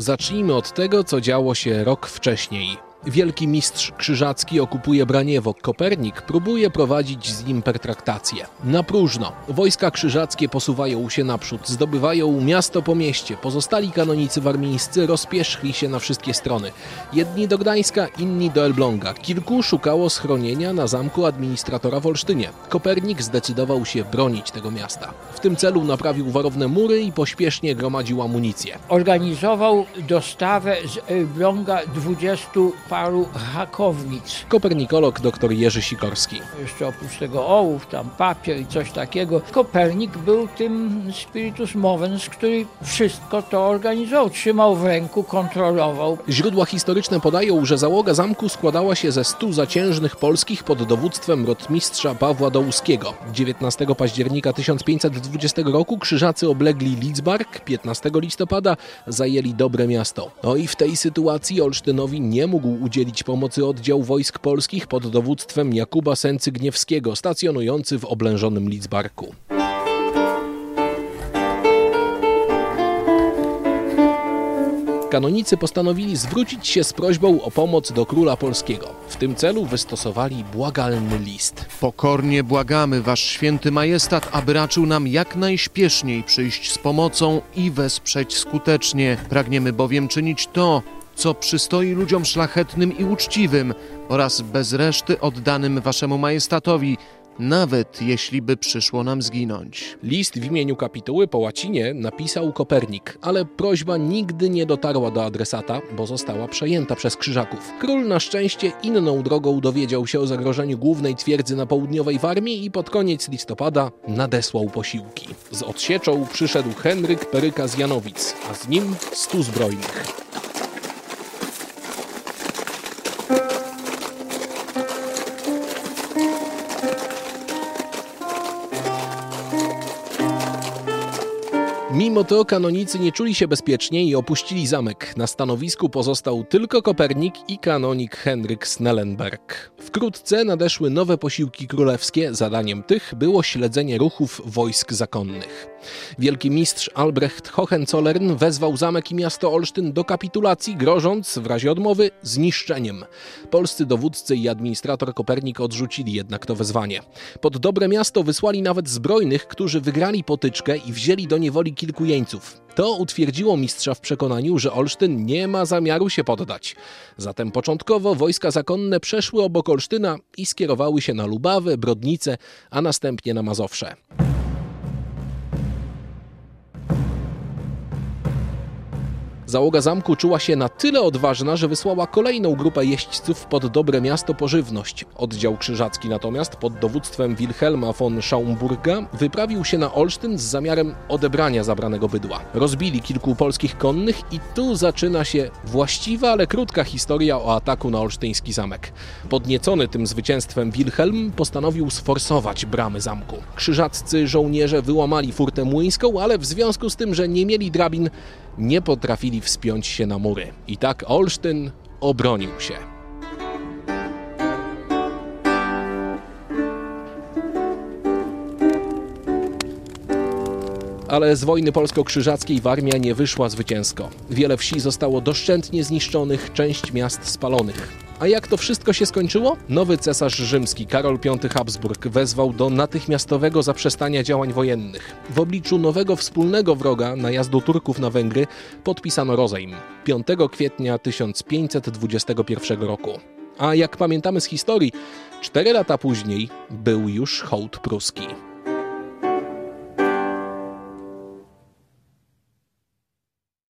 Zacznijmy od tego, co działo się rok wcześniej. Wielki mistrz krzyżacki okupuje Braniewo. Kopernik próbuje prowadzić z nim pertraktację. Na próżno. Wojska krzyżackie posuwają się naprzód, zdobywają miasto po mieście. Pozostali kanonicy warmińscy rozpierzchli się na wszystkie strony. Jedni do Gdańska, inni do Elbląga. Kilku szukało schronienia na zamku administratora w Olsztynie. Kopernik zdecydował się bronić tego miasta. W tym celu naprawił warowne mury i pośpiesznie gromadził amunicję. Organizował dostawę z Elbląga 20 paru hakownic. Kopernikolog dr Jerzy Sikorski. Jeszcze oprócz tego ołów, tam papier i coś takiego. Kopernik był tym spiritus movens, który wszystko to organizował. Trzymał w ręku, kontrolował. Źródła historyczne podają, że załoga zamku składała się ze stu zaciężnych polskich pod dowództwem rotmistrza Pawła Dołuskiego. 19 października 1520 roku krzyżacy oblegli Lidzbark, 15 listopada zajęli Dobre Miasto. No i w tej sytuacji Olsztynowi nie mógł udzielić pomocy oddział wojsk polskich pod dowództwem Jakuba Sęcy-Gniewskiego, stacjonujący w oblężonym Lidzbarku. Kanonicy postanowili zwrócić się z prośbą o pomoc do króla polskiego. W tym celu wystosowali błagalny list. Pokornie błagamy wasz święty majestat, aby raczył nam jak najśpieszniej przyjść z pomocą i wesprzeć skutecznie. Pragniemy bowiem czynić to, co przystoi ludziom szlachetnym i uczciwym oraz bez reszty oddanym waszemu majestatowi, nawet jeśli by przyszło nam zginąć. List w imieniu kapituły po łacinie napisał Kopernik, ale prośba nigdy nie dotarła do adresata, bo została przejęta przez krzyżaków. Król na szczęście inną drogą dowiedział się o zagrożeniu głównej twierdzy na południowej Warmii i pod koniec listopada nadesłał posiłki. Z odsieczą przyszedł Henryk Peryka z Janowic, a z nim stu zbrojnych. Mimo to kanonicy nie czuli się bezpiecznie i opuścili zamek. Na stanowisku pozostał tylko Kopernik i kanonik Henryk Snellenberg. Wkrótce nadeszły nowe posiłki królewskie. Zadaniem tych było śledzenie ruchów wojsk zakonnych. Wielki mistrz Albrecht Hohenzollern wezwał zamek i miasto Olsztyn do kapitulacji, grożąc w razie odmowy zniszczeniem. Polscy dowódcy i administrator Kopernik odrzucili jednak to wezwanie. Pod dobre miasto wysłali nawet zbrojnych, którzy wygrali potyczkę i wzięli do niewoli kilku jeńców. To utwierdziło mistrza w przekonaniu, że Olsztyn nie ma zamiaru się poddać. Zatem początkowo wojska zakonne przeszły obok Olsztyna i skierowały się na Lubawę, Brodnicę, a następnie na Mazowsze. Załoga zamku czuła się na tyle odważna, że wysłała kolejną grupę jeźdźców pod dobre miasto po żywność. Oddział krzyżacki natomiast pod dowództwem Wilhelma von Schaumburga wyprawił się na Olsztyn z zamiarem odebrania zabranego bydła. Rozbili kilku polskich konnych i tu zaczyna się właściwa, ale krótka historia o ataku na olsztyński zamek. Podniecony tym zwycięstwem Wilhelm postanowił sforsować bramy zamku. Krzyżaccy żołnierze wyłamali furtę młyńską, ale w związku z tym, że nie mieli drabin, nie potrafili wspiąć się na mury. I tak Olsztyn obronił się. Ale z wojny polsko-krzyżackiej Warmia nie wyszła zwycięsko. Wiele wsi zostało doszczętnie zniszczonych, część miast spalonych. A jak to wszystko się skończyło? Nowy cesarz rzymski Karol V Habsburg wezwał do natychmiastowego zaprzestania działań wojennych. W obliczu nowego wspólnego wroga, najazdu Turków na Węgry, podpisano rozejm 5 kwietnia 1521 roku. A jak pamiętamy z historii, cztery lata później był już hołd pruski.